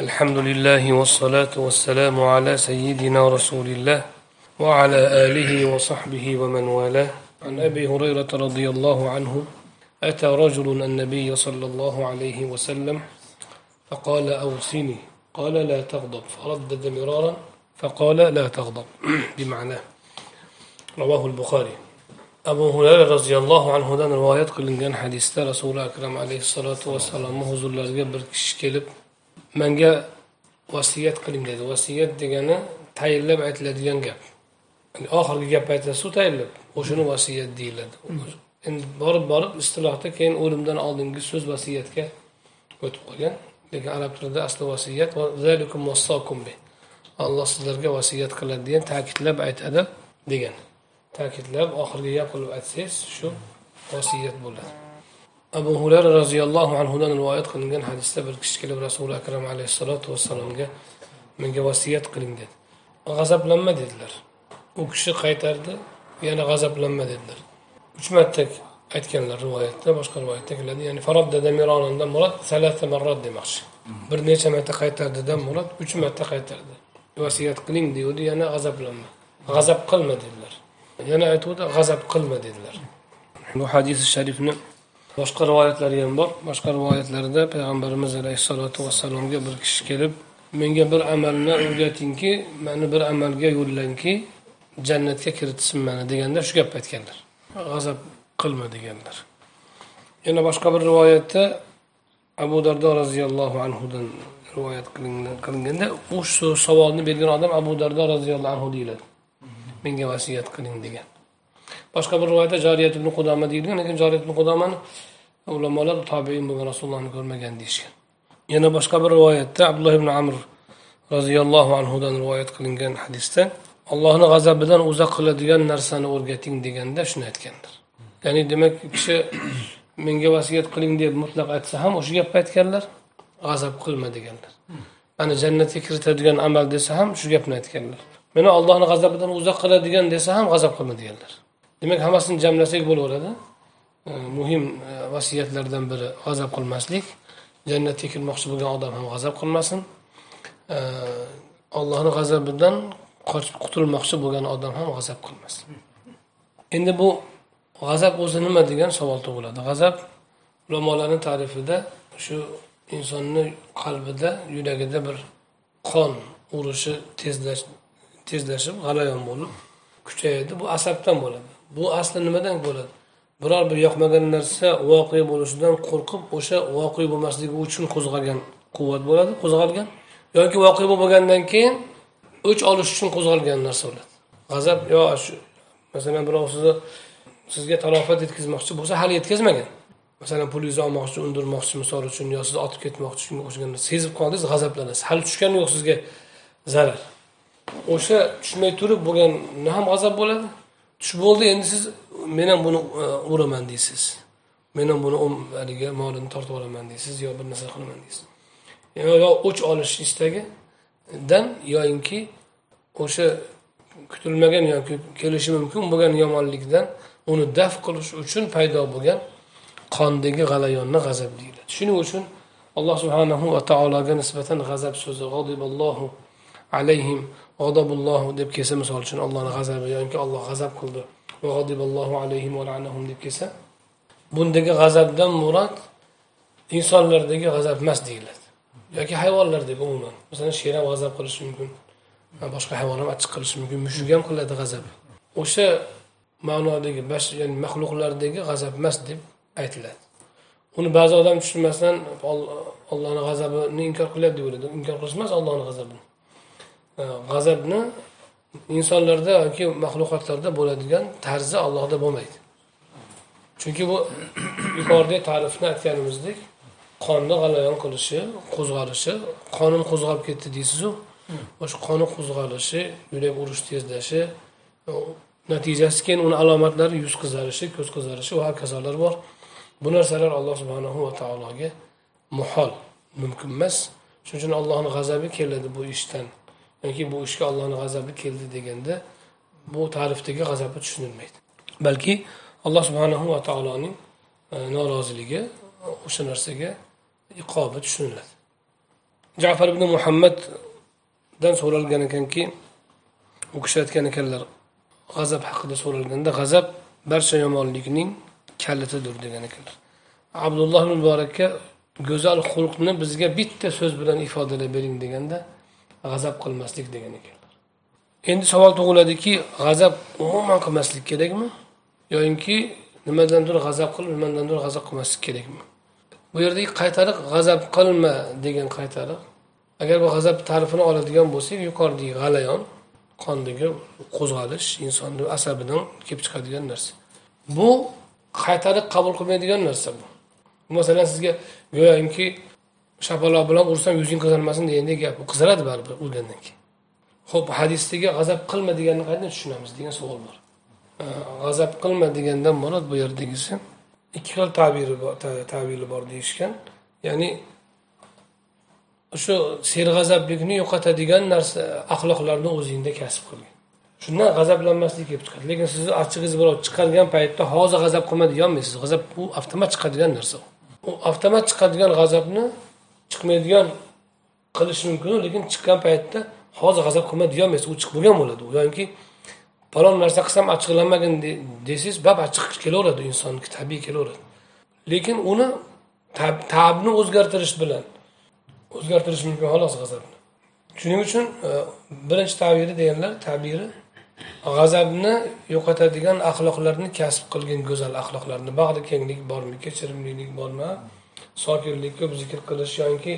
الحمد لله والصلاة والسلام على سيدنا رسول الله وعلى آله وصحبه ومن والاه. عن أبي هريرة رضي الله عنه أتى رجل النبي صلى الله عليه وسلم فقال أوصني قال لا تغضب فردد مرارا فقال لا تغضب بمعناه. رواه البخاري. abu hurayra roziyallohu anhudan rivoyat qilingan hadisda rasuli akram alayhissalotu vassalomni huzurlariga bir kishi kelib menga vasiyat qiling dedi. Vasiyat degani tayinlab aytiladigan gap. Oxirgi gap aytasizu tayinlab o'shani vasiyat deyiladi. Endi borib borib istilohda keyin o'limdan oldingi so'z vasiyatga o'tib qolgan. Lekin arab tilida asli vasiyat alloh sizlarga vasiyat qiladi degan ta'kidlab aytadi degan. Ta'kidlab oxirgi gap qilib aytsangiz shu vasiyat bo'ladi. Abu hurara roziyallohu anhudan rivoyat qilingan hadisda bir kishi kelib rasuli akram alayhissalotu vassalomga menga vasiyat qiling dedi g'azablanma dedilar. U kishi qaytardi yana g'azablanma dedilar. Uch marta aytganlar rivoyatda boshqa rivoyatda keladi. Ya'ni faroddada mironandan murod salata marrot demoqchi. Bir necha marta qaytardidan murod uch marta qaytardi. Vasiyat qiling degandi yana g'azablanma. G'azab qilma dedilar. Yana aytuvdi g'azab qilma dedilar. Bu hadisi sharifni boshqa rivoyatlari ham bor. Boshqa rivoyatlarda payg'ambarimiz alayhissalotu vassalomga bir kishi kelib menga bir amalni o'rgatingki mani bir amalga yo'llangki jannatga kiritsin mani deganda shu gapni aytganlar. G'azab qilma deganlar. Yana boshqa bir rivoyatda abu dardo roziyallohu anhudan rivoyat qilinganda u shu savolni bergan odam abu dardo roziyallohu anhu deyiladi. Menga vasiyat qiling degan. Boshqa bir rivoyatda joriyat ibn qudoma deyilgan lekin joriyat ibn qudomani ulamolar tobein bo'lgan rasulullohni ko'rmagan deyishgan yana boshqa bir rivoyatda abdulloh ibn amr roziyallohu anhudan rivoyat qilingan hadisda allohni g'azabidan uzoq qiladigan narsani o'rgating deganda shuni aytganlar ya'ni demak kishi menga vasiyat qiling deb mutlaq aytsa ham o'sha gapni aytganlar g'azab qilma deganlar. Mana jannatga kiritadigan amal desa ham shu gapni aytganlar. Meni ollohni g'azabidan uzoq qiladigan desa ham g'azab qilma deganlar. Demak hammasini jamlasak bo'laveradi. Muhim e, vasiyatlardan biri g'azab qilmaslik. Jannatga kirmoqchi bo'lgan odam ham g'azab qilmasin. Allohni g'azabidan qochib qutulmoqchi bo'lgan odam ham g'azab qilmasin. Endi bu g'azab o'zi nima degan savol tug'iladi. G'azab ulamolarni ta'rifida shu insonni qalbida yuragida bir qon urishi tezlash tezlashib g'alayon bo'lib kuchayadi. Bu asabdan bo'ladi. Bu asli nimadan bo'ladi? Biror bir yoqmagan narsa voqea bo'lishidan qo'rqib o'sha voqea bo'lmasligi uchun qo'zg'algan quvvat bo'ladi qo'zg'algan. Yoki voqea bo'lmagandan keyin o'ch olish uchun qo'zg'algan narsa bo'ladi. G'azab yo shu masalan birov sizni sizga talofat yetkazmoqchi bo'lsa hali yetkazmagan. Masalan pulingizni olmoqchi undirmoqchi misol uchun yo sizni otib ketmoqchi shunga o'xshagan sezib qoldingiz g'azablanasiz. Hali tushgani yo'q sizga zarar. O'sha tushmay turib bo'lganda ham g'azab bo'ladi. Tush bo'ldi endi siz men ham buni e, uraman deysiz. Men ham buni um, haligi molini tortib olaman deysiz yo bir narsa qilaman deysiz. Yo o'ch olish istagidan yoyinki o'sha kutilmagan yoki kelishi mumkin bo'lgan yomonlikdan uni daf qilish uchun paydo bo'lgan qondagi g'alayonni g'azab deyiladi shuning uchun alloh subhanahu va taologa nisbatan g'azab so'zi alayhim g'adabullohu deb kelsa misol uchun allohni g'azabi yoki alloh g'azab qildi. Alayhim deb kelsa bundagi g'azabdan murod insonlardagi g'azab emas deyiladi. Yoki hayvonlardagi umuman. Masalan sher ham g'azab qilishi mumkin boshqa hayvon ham achchiq qilishi mumkin mushuk ham qiladi g'azab. O'sha ma'nodagi ya'ni maxluqlardagi g'azab emas deb aytiladi. Uni ba'zi odam tushunmasdan ollohni g'azabini inkor qilyapti deb o'yladi. Inkor qilish emas ollohni g'azabini. Э, g'azabni insonlarda yoki maxluqotlarda bo'ladigan tarzi allohda bo'lmaydi. Chunki bu yuqoridagi ta'rifni aytganimizdek qonni g'alayon qilishi qo'zg'alishi qonim qo'zg'alib ketdi deysizu o'sha qoni qo'zg'alishi yurak urish tezlashi natijasi keyin uni alomatlari yuz qizarishi ko'z qizarishi va hokazolar bor. Bu narsalar alloh subhanahu va taologa muhol mumkin emas. Shuning uchun allohni g'azabi keladi bu ishdan. Yoki bu ishga ollohni g'azabi keldi deganda bu ta'rifdagi g'azabi tushunilmaydi. Balki alloh subhanahu va taoloning e, noroziligi o'sha narsaga iqobi tushuniladi. Jafar ibn muhammaddan so'ralgan ekanki u kishi aytgan ekanlar g'azab haqida so'ralganda g'azab barcha yomonlikning kalitidir degan ekanlar. Abdulloh muborakka go'zal xulqni bizga bitta so'z bilan ifodalab bering deganda g'azab qilmaslik degan ekanlar endi savol tug'iladiki g'azab umuman qilmaslik kerakmi? Yoyinki nimadandir g'azab qilib nimadandir g'azab qilmaslik kerakmi? Bu yerdagi qaytariq g'azab qilma degan qaytariq. Agar bu g'azab ta'rifini oladigan bo'lsak yuqoridagi g'alayon qondagi qo'zg'alish insonni asabidan kelib chiqadigan narsa. Bu qaytariq qabul qilmaydigan narsa bu. Masalan sizga go'yoki shapaloq bilan ursam yuzing qizarmasin degandek gap. Qizaradi baribir o'lgandan keyin. Ho'p hadisdagi g'azab qilma deganni qanday tushunamiz degan savol bor. G'azab qilma degandan murod bu yerdagisi ikki xil tabiri bor tabiri bor deyishgan. Ya'ni shu serg'azablikni yo'qotadigan narsa axloqlarni o'zingda kasb qilgin. Shundan g'azablanmaslik kelib chiqadi. Lekin sizni achchig'ingiz birov chiqargan paytda hozir g'azab qilma deyolmaysiz g'azab u avtomat chiqadigan narsa u avtomat chiqadigan g'azabni chiqmaydigan qilishi mumkin lekin chiqqan paytda hozir g'azab qilma deyolmaysiz u chiqib bo'lgan bo'ladi u. Yoki falon narsa qilsam achchiqlanmagin desangiz bab achchiq kelaveradi insonga tabiiy kelaveradi. Lekin uni tabni o'zgartirish bilan o'zgartirish mumkin xolos g'azabni. Shuning uchun e, birinchi tabiri deganlar tabiri g'azabni yo'qotadigan axloqlarni kasb qilgin go'zal axloqlarni. Bag'ri kenglik bormi kechirimlilik bormi? Sokinlik ko'p zikr qilish yoki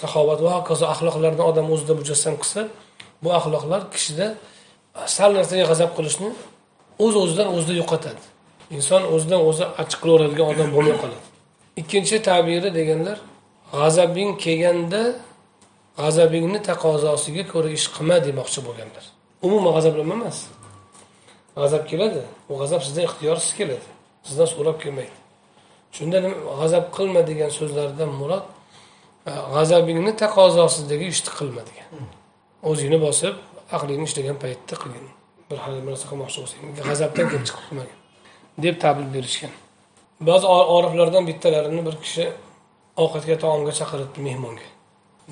saxovat va hokazo axloqlarni odam o'zida mujassam qilsa bu axloqlar kishida sal narsaga g'azab qilishni o'z o'zidan o'zida yo'qotadi. Inson o'zidan o'zi achchiq qilaveradigan odam bo'lmay qoladi. Ikkinchi tabiri deganlar g'azabing kelganda g'azabingni taqozosiga ko'ra ish qilma demoqchi bo'lganlar. Umuman g'azablanma emas. G'azab keladi u g'azab sizdan ixtiyorsiz keladi. Sizdan so'rab kelmaydi. Shunda g'azab qilma degan so'zlardan murod e, g'azabingni taqozosidagi ishni qilma degan. O'zingni bosib aqlingni ishlagan paytda qilgin. Bir narsa qilmoqchi bo'lsang g'azabdan kelib chiqib qilmagin deb ta'bir berishgan. Ba'zi oriflardan bittalarini bir kishi ovqatga taomga chaqiribdi mehmonga.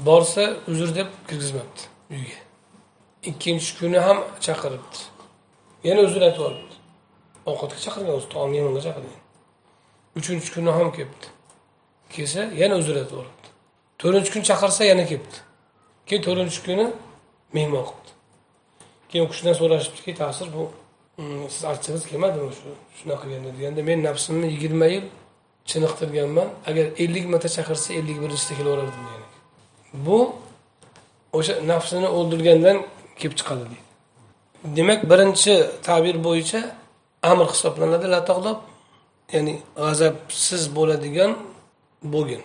Borsa uzr deb kirgizmabdi uyga. Ikkinchi kuni ham chaqiribdi. Yana uzr aytib olibdi. Ovqatga chaqirgan o'zi taom mehmonga chaqirgan. Uchinchi kuni ham kelibdi kelsa yana uzr aytib yuboribdi to'rtinchi kun chaqirsa yana kelibdi keyin to'rtinchi kuni mehmon qilibdi. Keyin u kishidan so'rashibdiki ta'sir bu mm, siz achchig'ingiz kelmadimi shu shunaqa qilganda deganda men nafsimni yigirma yil chiniqtirganman. Agar ellik marta chaqirsa ellik birinchisida kelaverardim degan bu o'sha nafsini o'ldirgandan kelib chiqadi deydi. Demak birinchi ta'bir bo'yicha amr hisoblanadi latog'lob ya'ni g'azabsiz bo'ladigan bo'lgin.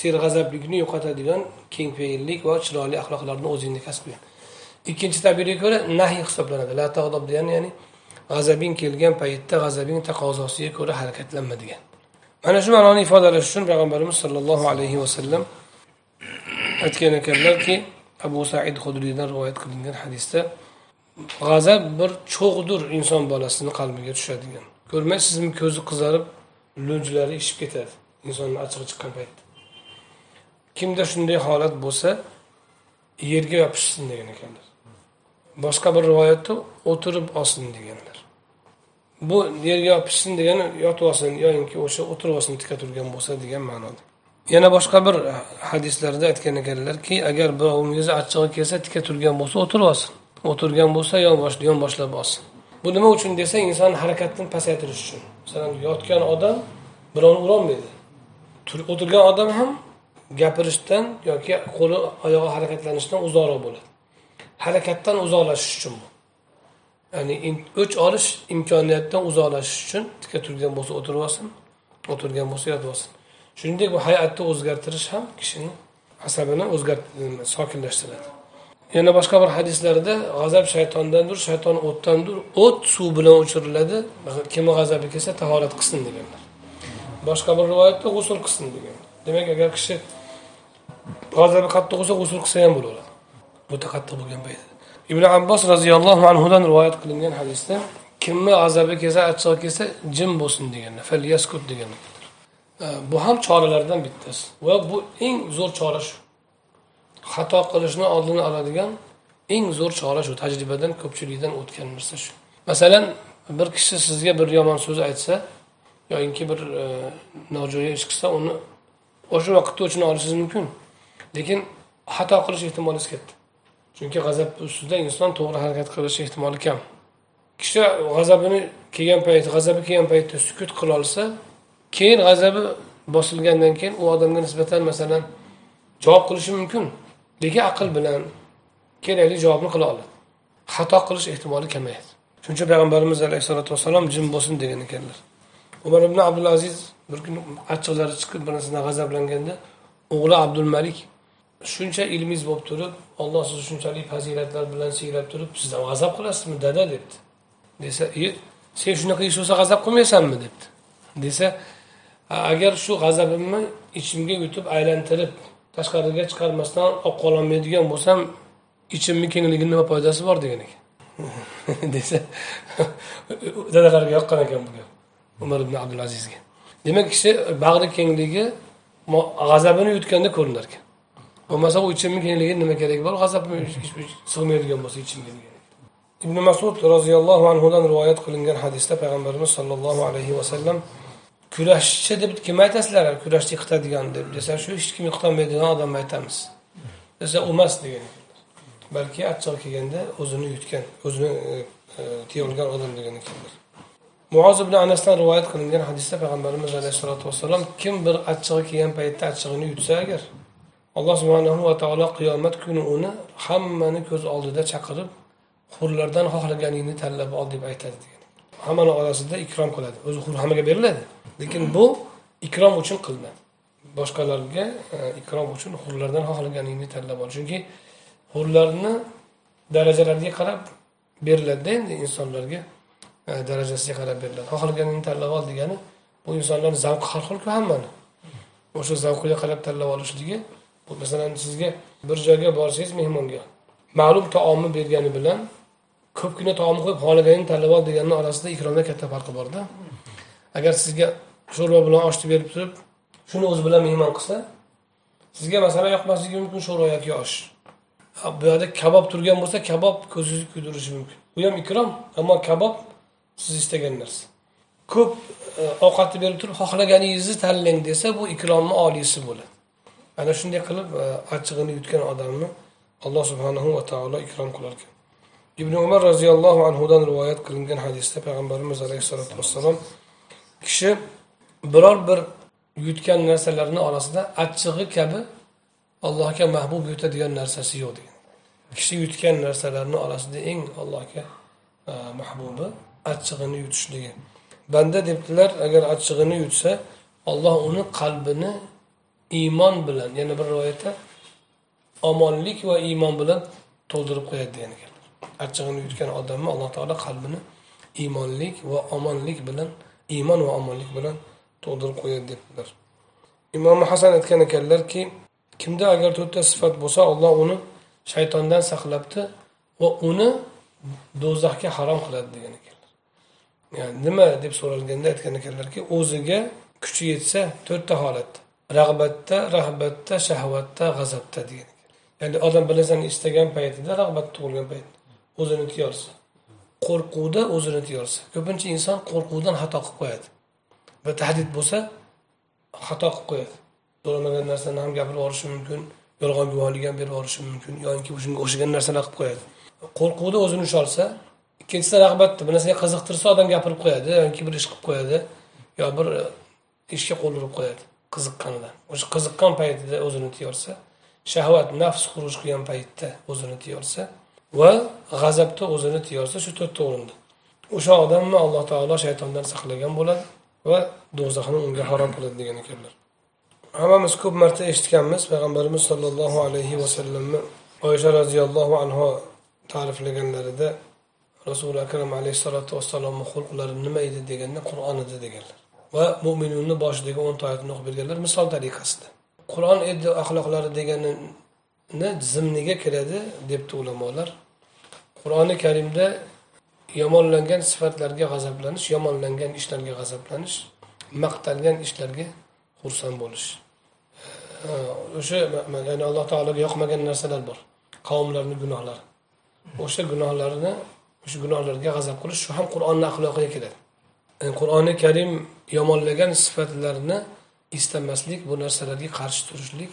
Serg'azablikni yo'qotadigan kengpeyillik va chiroyli axloqlarni o'zingda kasb qilgin ikkinchi tabirga ko'ra nahiy hisoblanadi. La tag'dob degani ya'ni g'azabing kelgan paytda g'azabing taqozosiga ko'ra harakatlanma degan mana shu ma'noni ifodalash uchun payg'ambarimiz sollallohu alayhi vasallam aytgan ekanlarki abu said hudriydan rivoyat qilingan hadisda g'azab bir cho'g'dir inson bolasini qalbiga tushadigan. Ko'rmaysizmi ko'zi qizarib lunjlari ishib ketadi. Insonni achchig'i chiqqan paytda kimda shunday holat bo'lsa yerga yopishsin degan ekanlar. Boshqa bir rivoyatda o'tirib olsin deganlar. Bu yerga yopishsin degani yotib olsin yoyinki o'sha o'tirib olsin tika turgan bo'lsa degan ma'noda. Yana boshqa bir hadislarda aytgan ekanlarki agar birovingizni achchig'i kelsa tika turgan bo'lsa o'tirib olsin. O'tirgan bo'lsa yonboshlab olsin. Bu nima uchun desa inson harakatini pasaytirish uchun. Masalan yotgan odam birovni urolmaydi. O'tirgan odam ham gapirishdan yoki qo'li oyog'i harakatlanishdan uzoqroq bo'ladi. Harakatdan uzoqlashish uchun bu. Ya'ni o'ch olish imkoniyatidan uzoqlashish uchun tika turgan bo'lsa o'tirib olsin o'tirgan bo'lsa yotib olsin. Shuningdek bu hay'atni o'zgartirish ham kishini asabini o'zgart sokinlashtiradi. Yana boshqa bir hadislarda g'azab shaytondandir shayton o'tdandir. O't suv bilan o'chiriladi. Kimni g'azabi kelsa tahorat qilsin deganlar. Boshqa bir rivoyatda g'usul qilsin degan. Demak agar kishi g'azabi qattiq bo'lsa g'usul qilsa ham bo'laveradi o'ta qattiq bo'lgan paytda ibn abbos roziyallohu anhudan rivoyat qilingan hadisda kimni g'azabi kelsa achchig'i kelsa jim bo'lsin deganlar falyaskut deganlar. Bu ham choralardan bittasi. Va bu eng zo'r chora shu. Xato qilishni oldini oladigan eng zo'r chora shu tajribadan ko'pchilikdan o'tgan narsa shu. Masalan bir kishi sizga bir yomon so'z aytsa yoinki bir e, nojo'ya ish qilsa uni o'sha vaqtda o'chini olishingiz mumkin. Lekin xato qilish ehtimoli katta chunki g'azab ustida inson to'g'ri harakat qilish ehtimoli kam. Kishi g'azabini kelgan payt g'azabi kelgan paytda sukut qilolsa keyin g'azabi bosilgandan keyin u odamga nisbatan masalan javob qilishi mumkin. Lekin aql bilan kerakli javobni qila oladi. Xato qilish ehtimoli kamayadi. Shuning uchun payg'ambarimiz alayhissalotu vassalom jim bo'lsin degan ekanlar. Umar ibn abdulaziz bir kuni achchiqlari chiqib bir narsadan g'azablanganda o'g'li abdul malik shuncha ilmingiz bo'lib turib olloh sizni shunchalik fazilatlar bilan siylab turib sizdan g'azab qilasizmi dada? debdi. Desa e sen shunaqa ish bo'lsa g'azab qilmaysanmi? debdi. Desa agar shu g'azabimni ichimga yutib aylantirib tashqariga chiqarmasdan olib qololmaydigan bo'lsam ichimni kengligini nima foydasi bor degan ekan. Desa dadalarga yoqqan ekan bu gap umar ibn abdulazizga demak kishi bag'ri kengligi g'azabini yutganda ko'rinar ekan. Bo'lmasa u ichimni kengligi nima keragi bor? G'azabim sig'maydigan bo'lsa ichimga ibn masud roziyallohu anhudan rivoyat qilingan hadisda payg'ambarimiz sollallohu alayhi vasallam kurashchi deb kim aytasizlar? Kurashchi yiqitadigan deb. Desa shu hech kim yiqitolmaydigan odamni aytamiz. Desa u emas degan balki achchig'i kelganda o'zini yutgan o'zini e, e, tiyolgan odam degan ekanlar muoz ibn anasdan rivoyat qilingan hadisda payg'ambarimiz alayhissalotu vassalom kim bir achchig'i kelgan paytda achchig'ini yutsa agar alloh subhanahu va taolo qiyomat kuni uni hammani ko'z oldida chaqirib hurlardan xohlaganingni tanlab ol deb aytadi degan hammani orasida ikrom qiladi. O'zi hur hammaga beriladi. Lekin bu ikrom uchun qilinadi boshqalarga e, ikrom uchun hurlardan xohlaganingni tanlab ol. Chunki hurlarni darajalariga qarab beriladida endi insonlarga e, darajasiga qarab beriladi. Xohlaganingni tanlab ol degani bu insonlarni zavqi har xilku hammani. O'sha zavqiga qarab tanlab olishligi bu masalan sizga bir joyga borsangiz mehmonga ma'lum taomni bergani bilan ko'pgina taom qo'yib xohlaganingni tanlab ol deganni orasida ikromda katta farqi borda. Agar sizga sho'rva bilan oshni berib turib shuni o'zi bilan mehmon qilsa sizga masalan yoqmasligi mumkin sho'rva yoki osh. Bu yoqda kabob turgan bo'lsa kabob ko'zingizni kuydirishi mumkin. Bu ham ikrom ammo kabob siz istagan narsa. Ko'p e, ovqatni berib turib xohlaganingizni tanlang desa bu ikromni oliysi bo'ladi. Ana shunday qilib e, achchig'ini yutgan odamni alloh subhanahu va taolo ikrom qilarkan ibn umar roziyallohu anhudan rivoyat qilingan hadisda payg'ambarimiz alayhissalotu vassalom kishi biror bir yutgan narsalarni orasida achchig'i kabi allohga mahbub yutadigan narsasi yo'q degan. Kishi yutgan narsalarni orasida eng allohga e, mahbubi achchig'ini yutishligi. Banda debdilar agar achchig'ini yutsa olloh uni qalbini iymon bilan yana bir rivoyatda omonlik va iymon bilan to'ldirib qo'yadi degan ekan. Achchig'ini yutgan odamni alloh taolo qalbini iymonlik va omonlik bilan iymon va omonlik bilan tug'dirib qo'yadi debdilar. Imom hasan aytgan ekanlarki kimda agar to'rtta sifat bo'lsa olloh uni shaytondan saqlabdi va uni do'zaxga harom qiladi degan ekanlar. Ya'ni nima deb so'ralganda aytgan ekanlarki o'ziga kuchi yetsa to'rtta holat rag'batda rahbatda shahvatda g'azabda degan ekan. Ya'ni odam bir narsani istagan paytida rag'bat tug'ilgan payt o'zini tiyolsa. Qo'rquvda o'zini tiyolsa. Ko'pincha inson qo'rquvdan xato qilib qo'yadi. Bir tahdid bo'lsa xato qilib qo'yadi. So'ramagan narsani ham gapirib yuborishi mumkin yolg'on guvohlik ham berib yuborishi mumkin yoki shunga o'xshagan narsalar qilib qo'yadi. Qo'rquvda o'zini usholsa ikkinchisi rag'batda bir narsaga qiziqtirsa odam gapirib qo'yadi yoki bir ish qilib qo'yadi yo bir ishga qo'l urib qo'yadi qiziqqanidan. O'sha qiziqqan paytida o'zini tiyolsa shahvat nafs xuruj qilgan paytda o'zini tiyolsa va g'azabda o'zini tiyolsa shu to'rtta o'rinda. O'sha odamni alloh taolo shaytondan saqlagan bo'ladi va do'zaxni unga harom qiladi degan ekanlar. Hammamiz ko'p marta eshitganmiz payg'ambarimiz sollallohu alayhi vasallamni oysha roziyallohu anhu ta'riflaganlarida rasuli akram alayhissalotu vassalomni xulqlari nima edi deganda qur'on edi deganlar. Va mo'minunni boshidagi o'nta oyatni o'qib berganlar misol tariqasida. Qur'on edi axloqlari deganini zimniga kiradi debdi ulamolar. Qur'oni karimda yomonlangan sifatlarga g'azablanish yomonlangan ishlarga g'azablanish maqtalgan ishlarga xursand bo'lish. O'sha ya'ni alloh taologa yoqmagan narsalar bor. Qavmlarni gunohlari. O'sha gunohlarini o'sha gunohlarga g'azab qilish shu ham qur'onni axloqiga kiradi qur'oni karim yomonlagan sifatlarni istamaslik bu narsalarga qarshi turishlik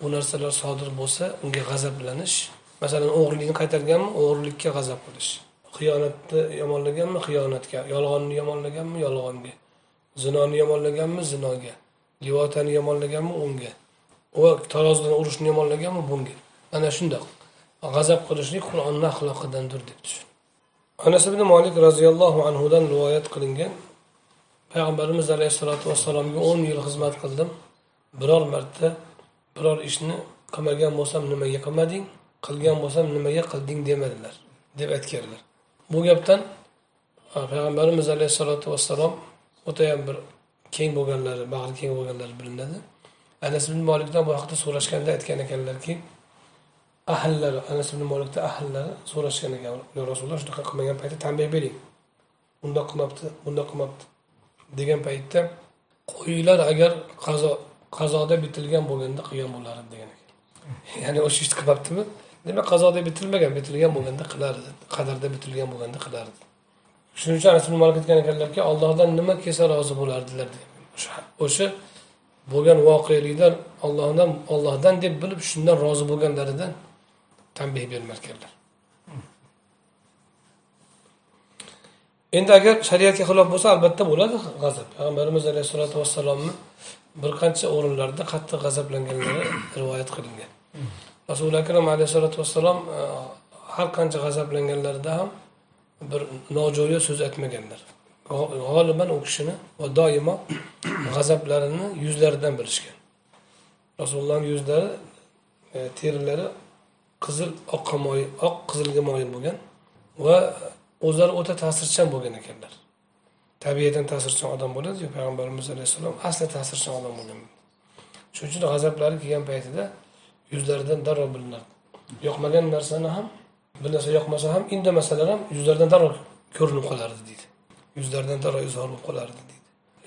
bu narsalar sodir bo'lsa unga g'azablanish masalan o'g'rilikni qaytarganmi o'g'rilikka g'azab qilish. Xiyonatni yomonlaganmi xiyonatga. Yolg'onni yomonlaganmi yolg'onga. Zinoni yomonlaganmi zinoga. Livotani yomonlaganmi unga. Va tarozidan urishni yomonlaganmi bunga. Ana shundoq. G'azab qilishlik qur'onni axloqidandir deb tushun. Anas ibn molik roziyallohu anhudan rivoyat qilingan. Payg'ambarimiz alayhissalotu vassalomga o'n yil xizmat qildim. Biror marta biror ishni qilmagan bo'lsam nimaga qilmading? Qilgan bo'lsam nimaga qilding demadilar deb aytganlar. Bu gapdan payg'ambarimiz alayhissalotu vassalom o'tayam bir keng bo'lganlari bag'ri keng bo'lganlari bilinadi. Anas ibn molikdan bu haqida so'rashganda aytgan ekanlarki ahllari anas ibn molikda ahllari so'rashgan ekan rasululloh shunaqa qilmagan paytda tanbeh bering. Bundoq qilmabdi bundoq qilmabdi. degan paytda qo'yinglar agar qazo qazoda bitilgan bo'lganda qilgan bo'lardim degan ekan. Ya'ni o'sha ishni qilmabdimi? Demak qazoda bitilmagan bitilgan bo'lganda qilardi qadarda bitilgan bo'lganda qilardi. Shuning uchun anas ibn malik aytgan ekanlarki ollohdan nima kelsa rozi bo'lardilar o'sha bo'lgan voqelikdan ollohdan ollohdan deb bilib shundan rozi bo'lganlaridan tanbeh bermarkanlar endi agar shariatga xilof bo'lsa albatta bo'ladi g'azab. Payg'ambarimiz alayhissalotu vassalomni bir qancha o'rinlarda qattiq g'azablanganlari rivoyat qilingan. Rasuli akram alayhissalotu vassalom e, har qancha g'azablanganlarida ham bir nojo'ya so'z aytmaganlar. G'oliban u kishini va doimo g'azablarini yuzlaridan bilishgan. Rasulullohni yuzlari e, terilari qizil oqqa moyil oq qizilga moyil bo'lgan va o'zlari o'ta ta'sirchan bo'lgan ekanlar. Tabiatan ta'sirchan odam bo'ladiyu payg'ambarimiz alayhissalom asli ta'sirchan odam bo'lgan shuning uchun g'azablari kelgan paytida yuzlaridan darrov bilinardi yoqmagan narsani ham bir narsa yoqmasa ham indamasalar ham yuzlaridan darrov ko'rinib qolardi deydi. Yuzlaridan darrov izhor bo'lib qolardi deydi.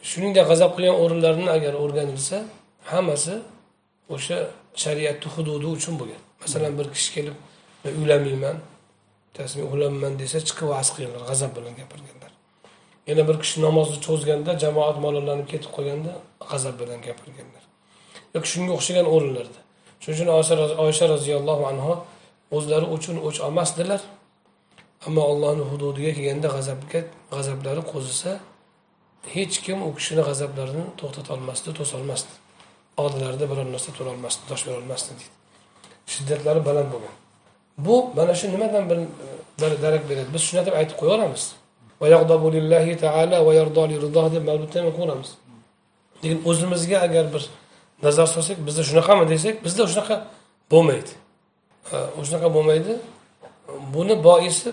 Shuningdek g'azab qilgan o'rinlarini agar o'rganilsa hammasi o'sha shariatni hududi uchun bo'lgan. Masalan bir kishi kelib men uylanmayman tasmi uxlamayman desa chiqib vaz qilganlar g'azab bilan gapirganlar. Yana bir kishi namozni cho'zganda jamoat molorlanib ketib qolganda g'azab bilan gapirganlar. Yoki shunga o'xshagan o'rinlarda shuning uchun oysha roziyallohu anhu o'zlari uchun o'ch olmasdilar. Ammo allohni hududiga kelganda g'azabga g'azablari qo'zisa hech kim u kishini g'azablarini to'xtatolmasdi to'solmasdi oldilarida biror narsa turolmasdi dosh berolmasdi deydi. Shiddatlari baland bo'lgan. Bu mana shu nimadan bir darak beradi? Biz shuni deb aytib qo'yaveramiz deb mavluddan o'qiveramiz lekin o'zimizga agar bir nazar solsak bizda shunaqami desak bizda shunaqa bo'lmaydi. Shunaqa bo'lmaydi. Buni boisi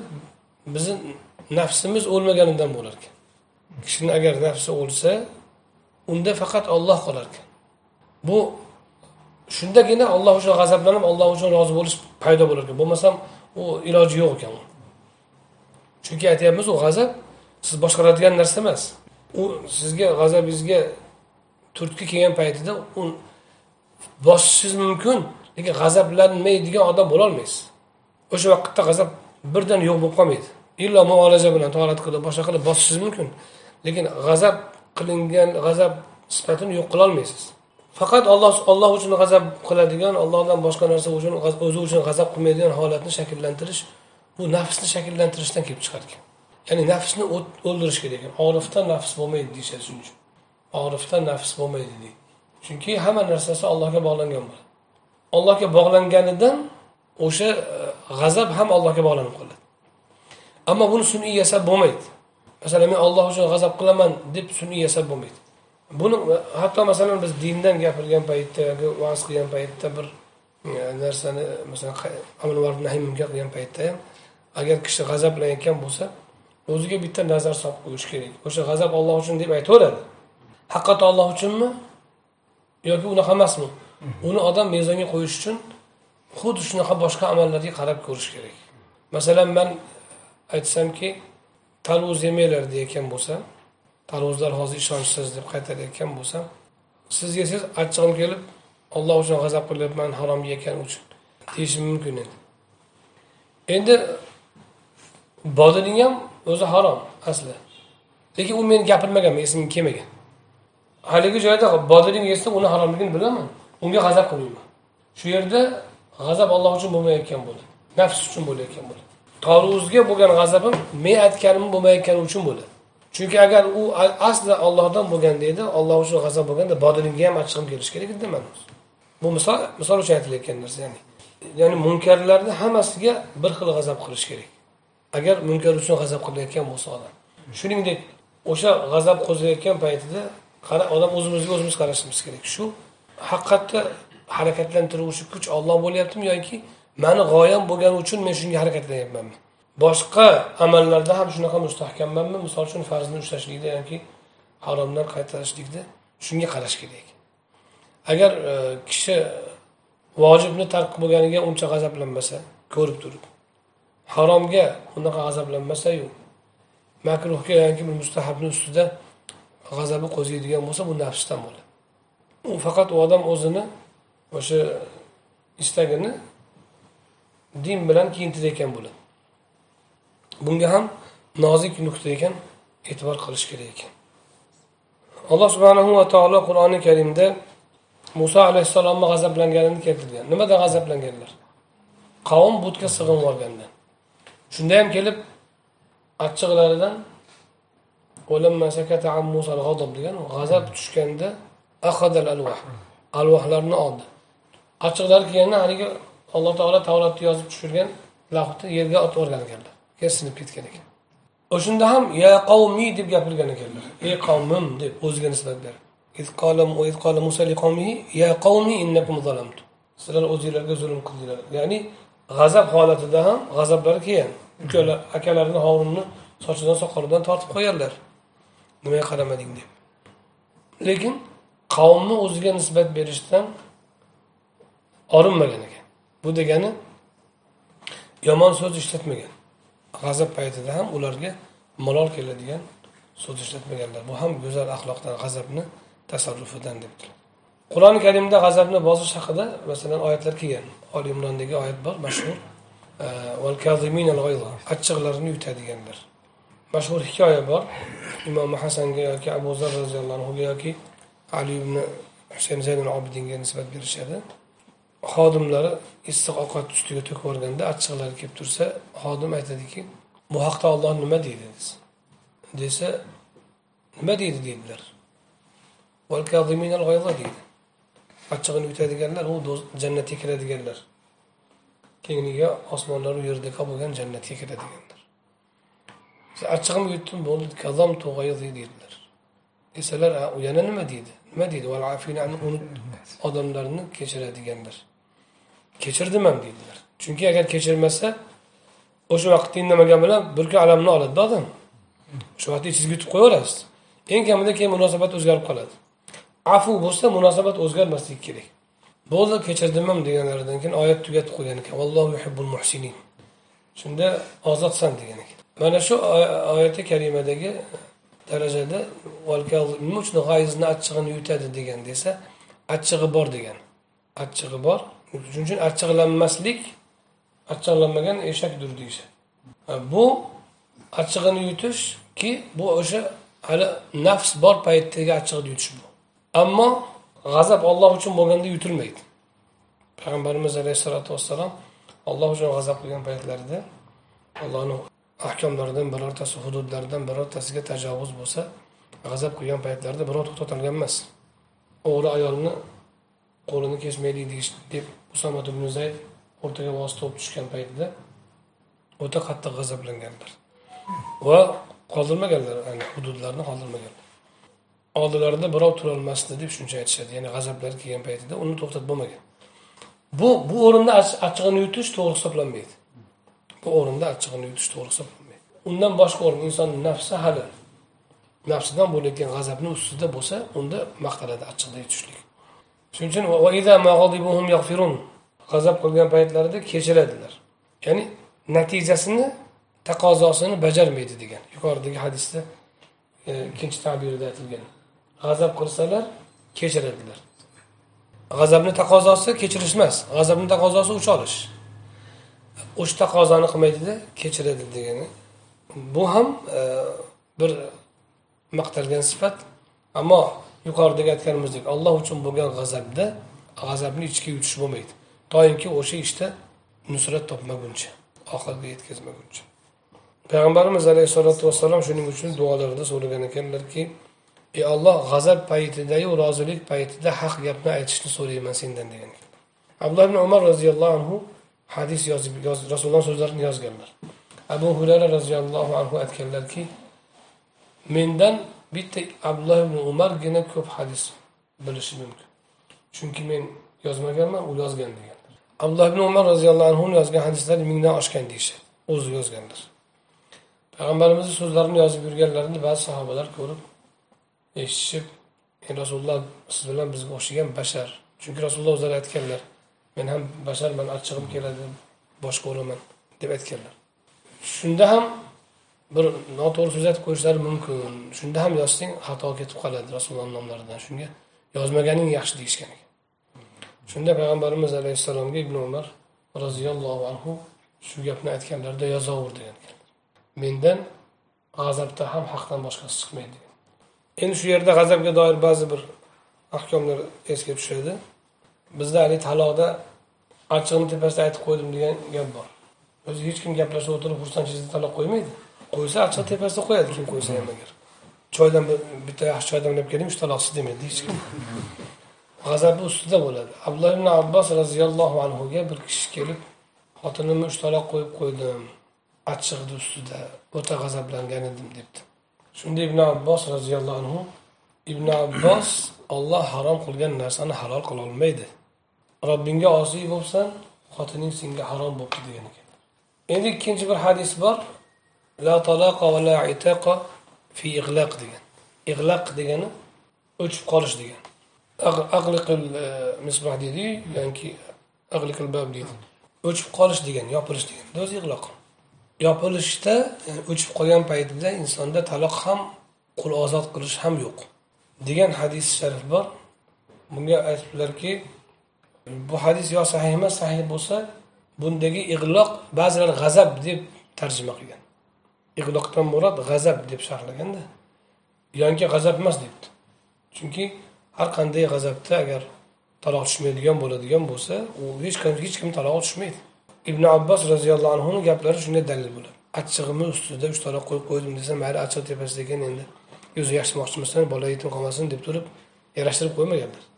bizni nafsimiz o'lmaganidan bo'lar ekan. Kishini agar nafsi o'lsa unda faqat olloh qolar ekan. Bu shundagina olloh uchun g'azablanib olloh uchun rozi bo'lish paydo bo'lar ekan. Bo'lmasam u iloji yo'q ekan chunki aytyapmiz u g'azab siz boshqaradigan narsa emas. U sizga g'azabingizga turtki kelgan paytida u bosishingiz mumkin lekin g'azablanmaydigan odam bo'lolmaysiz. O'sha vaqtda g'azab birdan yo'q bo'lib qolmaydi. Illo muolaja bilan torat qilib boshqa qilib bosishingiz mumkin lekin g'azab qilingan g'azab sifatini yo'q qilolmaysiz. Faqat olloh olloh uchun g'azab qiladigan ollohdan boshqa narsa uchun o'zi uchun g'azab qilmaydigan holatni shakllantirish bu nafsni shakllantirishdan kelib chiqarkan ya'ni nafsni o'ldirish kerak ekan orifda nafs bo'lmaydi deyishadi shuning uchun. Orifda nafs bo'lmaydi deydi. Chunki hamma narsasi allohga bog'langan bo'ladi. Allohga bog'langanidan o'sha e, g'azab ham allohga bog'lanib qoladi. Ammo buni sun'iy yasab bo'lmaydi. Masalan men olloh uchun g'azab qilaman deb sun'iy yasab bo'lmaydi. Buni e, hatto masalan biz dindan gapirgan paytda yoki va'z qilgan paytda bir e, narsani masalan amr nahiy qilgan paytda ham agar kishi g'azablanayotgan bo'lsa o'ziga bitta nazar solib qo'yish kerak. O'sha g'azab olloh uchun deb aytaveradi. Haqiqat olloh uchunmi? Yoki unaqa emasmi uni odam mezonga qo'yish uchun xuddi shunaqa boshqa amallarga qarab ko'rish kerak. Masalan man aytsamki tarvuz yemanglar deyayotgan bo'lsam tarvuzlar hozir ishonchsiz deb qaytarayotgan bo'lsam sizga siz achchig'im kelib alloh uchun g'azab qilyapman harom yegan uchun deyishim mumkin edi. Endi bodring ham o'zi harom asli. Lekin u meni gapirmaganman esimga kelmagan. Haligi joyda bodring yesa uni haromligini bilaman. Unga g'azab qilmayman. Shu yerda g'azab alloh uchun bo'lmayotgan bo'ladi nafs uchun bo'layotgan bo'ladi toruzga bo'lgan g'azabim men aytganim bo'lmayotgani uchun bo'ladi chunki agar u asli ollohdan bo'lganda edi olloh uchun g'azab bo'lganda bodringga ham achchig'im kelishi kerak edi man bu misol misol uchun aytilayotgan narsa ya'ni ya'ni munkarlarni hammasiga bir xil g'azab qilish kerak. Agar munkar uchun g'azab qilayotgan bo'lsa odam. Shuningdek o'sha g'azab qo'zayotgan paytida qara odam o'zimizga o'zimiz qarashimiz kerak. Shu haqiqatda harakatlantiruvchi kuch olloh bo'lyaptimi yoki mani g'oyam bo'lgani uchun men shunga harakatlanyapmanmi boshqa amallarda ham shunaqa mustahkammanmi? Misol uchun farzni ushlashlikda yoki haromdan qaytarishlikda shunga qarash kerak. Agar e, kishi vojibni tark bo'lganiga uncha g'azablanmasa ko'rib turib haromga unaqa g'azablanmasayu makruhga yoki mustahabni ustida g'azabi qo'ziydigan bo'lsa bu nafsdan bo'ladi. U faqat u odam o'zini o'sha istagini din bilan kiyintirayotgan bo'ladi. Bunga ham nozik nuqta ekan e'tibor qilish kerak ekan. Alloh subhanahu va taolo qur'oni karimda muso alayhissalomni g'azablanganini keltirgan. Nimadan g'azablanganlar? Qavm butga sig'inib olgandan shunda ham kelib achchiqlaridan degan g'azab tushganda alvahlarni oldi. Achchiqlari kelganda haligi alloh taolo tavratni yozib tushirgan lahni yerga otib yuborgan ekanlar keyin sinib ketgan ekan. O'shanda ham ya qavmi deb gapirgan ekanlar. Ey qavmim deb o'ziga nisbat berib sizlar o'zinglarga zulm qildinglar. Ya'ni g'azab holatida ham g'azablari kelgan. Ukalar akalarini hovrinni sochidan soqolidan tortib qo'yganlar nimaga qaramading deb. Lekin qavmni o'ziga nisbat berishdan orinmagan ekan. Bu degani yomon so'z ishlatmagan. G'azab paytida ham ularga malol keladigan so'z ishlatmaganlar. Bu ham go'zal axloqdan g'azabni tasarrufidan debdilar qur'oni karimda g'azabni bozish haqida masalan oyatlar kelgan. Oli imrondagi oyat bor mashhur. Achchiqlarni yutadiganlar mashhur hikoya bor imom hasanga yoki abu zar roziyallohu anhuga yoki ali ibn husayn zaynul obidinga nisbat berishadi xodimlari issiq ovqat ustiga to'kib yuborganda achchiqlari kelib tursa xodim aytadiki bu haqda olloh nima deydi desa nima deydi deydilar deydi achchig'ini yutadiganlar u jannatga kiradiganlar kengligi osmonlaru yerda bo'lgan jannatga kiradiganlar achchig'imni yutdim bo'ldi kazom deydilar desalar u yana nima deydi nima deydi odamlarni kechiradiganlar kechirdim ham deydilar chunki agar kechirmasa o'sha vaqtda indamagan bilan bir kun alamni oladida odam o'sha vaqtda ichingizga yutib qo'yaverasiz eng kamida keyin munosabat o'zgarib qoladi afu bo'lsa munosabat o'zgarmasligi kerak bo'ldi kechirdim ham deganlaridan keyin oyat tugatib qo'ygan ekan vallohu yuhibbul muhsinin. Shunda ozodsan degan ekan mana shu oyati karimadagi darajada nima uchun g'ayizni achchig'ini yutadi degan desa achchig'i bor degan. Achchig'i bor shuning uchun achchiqlanmaslik achchiqlanmagan eshakdir deyishadi. Bu achchig'ini yutishki bu o'sha hali nafs bor paytdagi achchig'ini yutish bu. Ammo g'azab olloh uchun bo'lganda yutilmaydi. Payg'ambarimiz alayhissalotu vassalom alloh uchun g'azab qilgan paytlarida allohni ahkomlaridan birortasi hududlaridan birortasiga tajovuz bo'lsa g'azab qilgan paytlarida birov to'xtatilgan emas. O'g'ri ayolni qo'lini kesmaylik deyish deb usomat ibn zayd o'rtaga vosita bo'lib tushgan paytida o'ta qattiq g'azablanganlar. Va qoldirmaganlar hududlarni qoldirmaganlar. Oldilarida birov turolmasdi deb shuncha aytishadi ya'ni g'azablari kelgan paytida uni to'xtatib bo'lmagan. Bu bu o'rinda achchig'ini yutish to'g'ri hisoblanmaydi. Bu o'rinda achchig'ini yutish to'g'ri hisoblanmaydi. Undan boshqa o'rin insonni nafsi hali nafsidan bo'layotgan g'azabni ustida bo'lsa unda maqtaladi achchiqda yutishlik. Shuning uchun g'azab qilgan paytlarida kechiradilar. Ya'ni natijasini taqozosini bajarmaydi degan. Yuqoridagi hadisda e, ikkinchi tabirida aytilgan. G'azab qilsalar kechiradilar. G'azabni taqozosi kechirish emas g'azabni taqozosi o'ch olish. O'sha taqozoni qilmaydida kechiradi degani. Bu ham e, bir maqtalgan sifat. Ammo yuqoridagi aytganimizdek alloh uchun bo'lgan g'azabda g'azabni ichga yutish bo'lmaydi. Toinki o'sha ishda nusrat topmaguncha oxiriga yetkazmaguncha. Payg'ambarimiz alayhissalotu vassalom shuning uchun duolarida so'ragan ekanlarki ey olloh g'azab paytidayu rozilik paytida haq gapni aytishni so'rayman sendan degan abdulloh ibn umar roziyallohu anhu hadis yozib yoz, rasululloh so'zlarini yozganlar. Abu hurara roziyallohu anhu aytganlarki mendan bitta abdulloh ibn umargina ko'p hadis bilishi mumkin. Chunki men yozmaganman u yozgan deganlar. Abdulloh ibn umar roziyallohu anhu yozgan hadislari mingdan oshgan deyishadi. O'zi yozganlar. Payg'ambarimizni so'zlarini yozib yurganlarini ba'zi sahobalar ko'rib eshitishib rasululloh siz bilan bizga o'xshagan bashar. Chunki rasululloh o'zlari aytganlar men ham basharman achchig'im keladi boshqa bo'laman deb aytganlar. Shunda ham bir noto'g'ri so'z aytib qo'yishlari mumkin. Shunda ham yozsang xato ketib qoladi rasululloh nomlaridan. Shunga yozmaganing yaxshi deyishgan ekan. Shunda payg'ambarimiz alayhissalomga ibn umar roziyallohu anhu shu gapni aytganlarida yozaver degan mendan g'azabda ham haqdan boshqasi chiqmaydi endi shu yerda g'azabga doir ba'zi bir ahkomlar esga tushadi. Bizda haligi taloqda achchig'imni tepasida aytib qo'ydim degan gap bor. O'zi hech kim gaplashib o'tirib xursandchilikda taloq qo'ymaydi. Qo'ysa achchiq tepasida qo'yadi kim qo'ysa ham agar. Choydan bitta yaxshi choy damlab keling uch taloqsiz demaydi hech kim. G'azabi ustida bo'ladi. Abdulloh ibn abbos roziyallohu anhuga bir kishi kelib xotinimni uch taloq qo'yib qo'ydim. Achchig'ni ustida o'ta g'azablangan edim debdi. Shunda ibn abbos roziyallohu anhu ibn abbos olloh harom qilgan narsani halol qilolmaydi robbingga osiy bo'lsan xotining senga harom bo'libdi degan ekan. Endi ikkinchi bir hadis bor. La talaqa va la itaqa fi ig'laq degan. Ig'laq degani o'chib qolish degan. Aqliqil e, misbah deydi yoki aqliqil bab deydi. O'chib qolish degan yopilish degan. O'zi ig'loq yopilishda e, o'chib qolgan paytida insonda taloq ham qul ozod qilish ham yo'q. Degan hadis sharif bor. Bunga aytibdilarki bu hadis yo sahih emas sahih bo'lsa bundagi ig'loq ba'zilar g'azab deb tarjima qilgan. Ig'loqdan murod g'azab deb sharhlaganda yoki g'azab emas debdi. Chunki har qanday g'azabda agar taloq tushmaydigan bo'ladigan bo'lsa u hech kim hech kim taloq tushmaydi. Ibn abbos roziyallohu anhuni gaplari shunga dalil bo'ladi. Achchig'imni ustida uch taloq qo'yib qo'ydim desam mayli achchiq tepasida ekan endi. O'zi yaxshimoqchimisan bola yetim qolmasin deb turib yarashtirib qo'ymaganlar.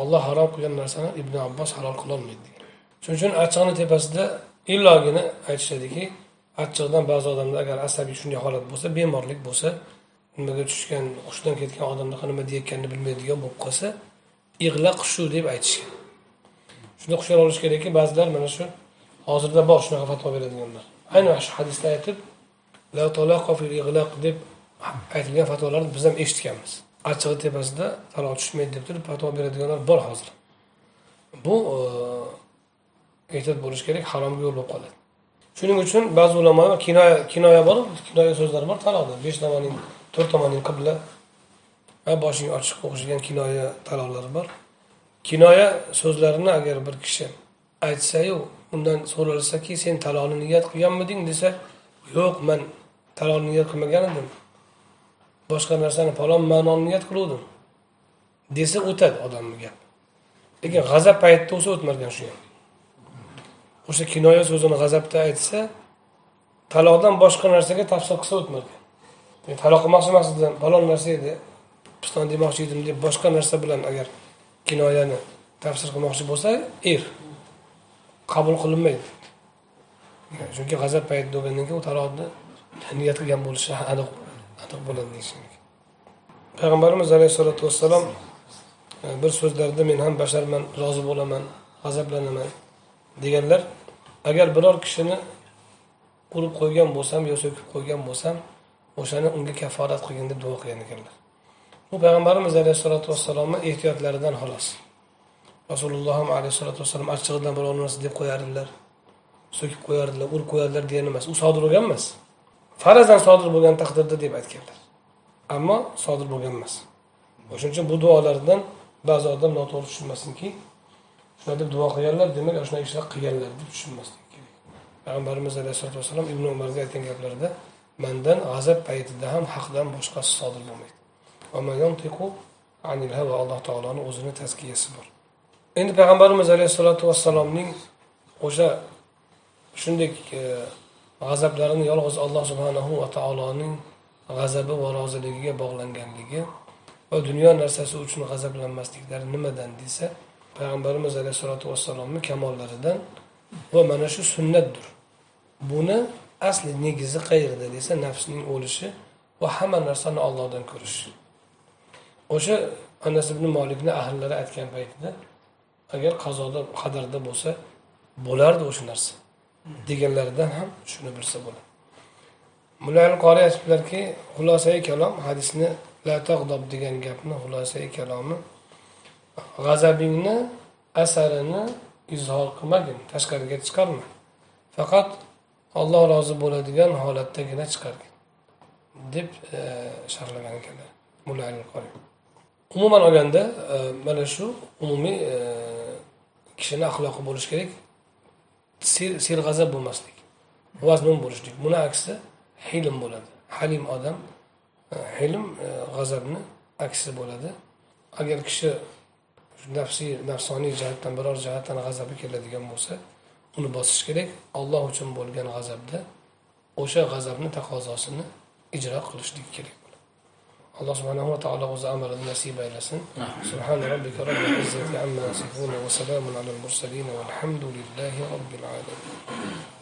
Olloh harom qilgan narsani ibn abbos halol qilolmaydi. Degan shuning uchun achchiqni tepasida illogina aytishadiki achchiqdan ba'zi odamlar agar asabiy shunday holat bo'lsa bemorlik bo'lsa nimaga tushgan hushdan ketgan odamlar nima deyayotganini bilmaydigan bo'lib qolsa ig'la qushu deb aytishgan. Shunda hushyor olish kerakki ba'zilar mana shu hozirda bor shunaqa fatvo beradiganlar. Aynan shu hadisda aytib deb aytilgan fatvolarni biz ham eshitganmiz. Achchig'i tepasida taloq tushmaydi deb turib fatvo beradiganlar bor hozir. Bu e, ehtiyot bo'lish kerak haromga yo'l bo'lib qoladi. Shuning uchun ba'zi ulamolar kinoya kinoya bor kinoya so'zlari bor taloqda besh tomoning to'rt tomoning qibla va boshing ochiq o'qishgan kinoya taloqlari bor. Kinoya so'zlarini agar bir kishi aytsayu undan so'ralsaki sen taloqni niyat qilganmiding desa yo'q man taloqni niyat qilmagan edim boshqa narsani falon ma'noni niyat qiluvdim. Desa o'tadi odamni gap. Lekin g'azab paytida bo'lsa o'tmarkan shu ham. O'sha kinoya so'zini g'azabda aytsa taloqdan boshqa narsaga tafsir qilsa o'tmarkan taloq qilmoqchi emas edim falon narsa edi piston demoqchi edim deb boshqa narsa bilan agar kinoyani tafsir qilmoqchi bo'lsa er. Qabul qilinmaydi. Chunki g'azab paytida bo'lgandan keyin u taloqni niyat qilgan bo'lishi aniq. Aniq bo'ladi deyishlik. Payg'ambarimiz alayhissalotu vassalom e, bir so'zlarida men ham basharman rozi bo'laman g'azablanaman deganlar agar biror kishini urib qo'ygan bo'lsam yo so'kib qo'ygan bo'lsam o'shani unga kafforat qilgin deb duo qilgan ekanlar. Bu payg'ambarimiz alayhissalotu vassalomni ehtiyotlaridan xolos. Rasululloh ham alayhissalotu vassalom achchig'idan biror narsa deb qo'yardilar so'kib qo'yardilar urib qo'yardilar degani emas. U sodir bo'lgan emas farazan sodir bo'lgan taqdirda deb aytganlar. Ammo sodir bo'lgan emas. O'shaning uchun bu duolardan ba'zi odam noto'g'ri tushunmasinki shunday deb duo qilganlar demak ana shunaqa ishlar qilganlar deb tushunmaslik kerak. Payg'ambarimiz alayhisalotu vassalom ibn umarga aytgan gaplarida mandan g'azab paytida ham haqdan boshqasi sodir bo'lmaydi. Alloh taoloni o'zini tazkiyasi bor. Endi payg'ambarimiz alayhissalotu vassalomning o'sha shunday e, g'azablarini yolg'iz alloh subhanahu va taoloning g'azabi va roziligiga bog'langanligi va dunyo narsasi uchun g'azablanmasliklari nimadan desa payg'ambarimiz alayhissalotu vassalomni kamollaridan va mana shu sunnatdir. Buni asli negizi qayerda? desa nafsning o'lishi va hamma narsani ollohdan ko'rish o'sha anas ibn molikni ahllari aytgan paytida agar qazoda qadarda bo'lsa bo'lardi o'sha narsa. Deganlaridan ham shuni bilsa bo'ladi. Mulla qori aytibdilarki xulosai kalom hadisni la tag'dob degan gapni xulosai kalomi g'azabingni asarini izhor qilmagin tashqariga chiqarma. Faqat olloh rozi bo'ladigan holatdagina chiqargin deb e, sharhlagan ekanlar mulla qori. Umuman olganda e, mana shu umumiy e, kishini axloqi bo'lishi kerak. Serg'azab bo'lmaslik vazmin bo'lishlik. Buni aksi hilm bo'ladi. Halim odam e, hilm e, g'azabni aksi bo'ladi. Agar kishi nafsiy nafsoniy jihatdan biror jihatdan g'azabi keladigan bo'lsa uni bosish kerak. Olloh uchun bo'lgan g'azabda o'sha g'azabni taqozosini ijro qilishlik kerak. Allah subhanahu wa ta'ala uza amalan nasiba eylesin. Subhani rabbike rabbil izzeti amma yasifun ve selamun alel murselin velhamdülillahi rabbil alemin.